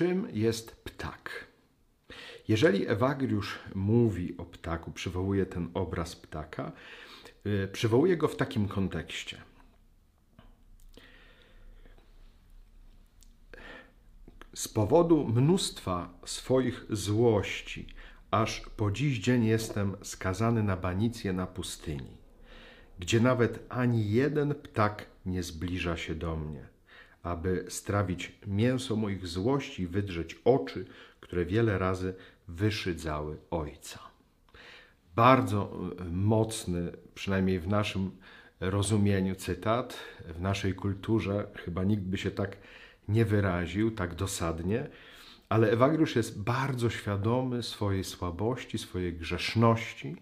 Czym jest ptak? Jeżeli Ewagriusz mówi o ptaku, przywołuje ten obraz ptaka, yy, przywołuje go w takim kontekście. Z powodu mnóstwa swoich złości, aż po dziś dzień jestem skazany na banicję na pustyni, gdzie nawet ani jeden ptak nie zbliża się do mnie, aby strawić mięso moich złości wydrzeć oczy, które wiele razy wyszydzały Ojca. Bardzo e, mocny, przynajmniej w naszym rozumieniu, cytat, w naszej kulturze chyba nikt by się tak nie wyraził, tak dosadnie, ale Ewagriusz jest bardzo świadomy swojej słabości, swojej grzeszności.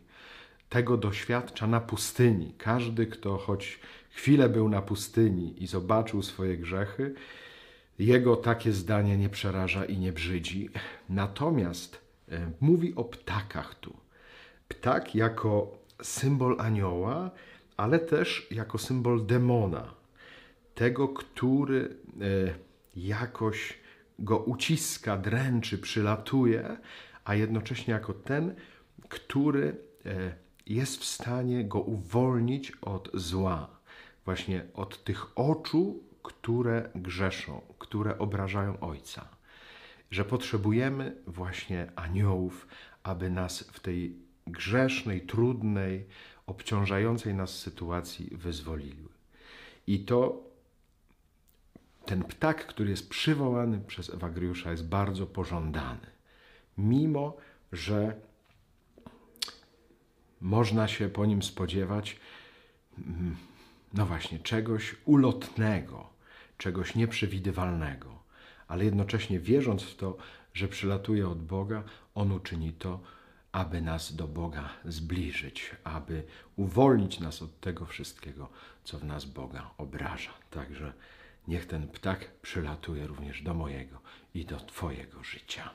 Tego doświadcza na pustyni. Każdy, kto choć chwilę był na pustyni i zobaczył swoje grzechy, jego takie zdanie nie przeraża i nie brzydzi. Natomiast e, mówi o ptakach tu. Ptak jako symbol anioła, ale też jako symbol demona. Tego, który e, jakoś go uciska, dręczy, przylatuje, a jednocześnie jako ten, który e, jest w stanie go uwolnić od zła, właśnie od tych oczu, które grzeszą, które obrażają Ojca. Że potrzebujemy właśnie aniołów, aby nas w tej grzesznej, trudnej, obciążającej nas sytuacji wyzwoliły. I to ten ptak, który jest przywołany przez Ewagriusza, jest bardzo pożądany. Mimo, że można się po nim spodziewać, mm, no właśnie, czegoś ulotnego, czegoś nieprzewidywalnego, ale jednocześnie wierząc w to, że przylatuje od Boga, on uczyni to, aby nas do Boga zbliżyć, aby uwolnić nas od tego wszystkiego, co w nas Boga obraża. Także Niech ten ptak przylatuje również do mojego i do Twojego życia.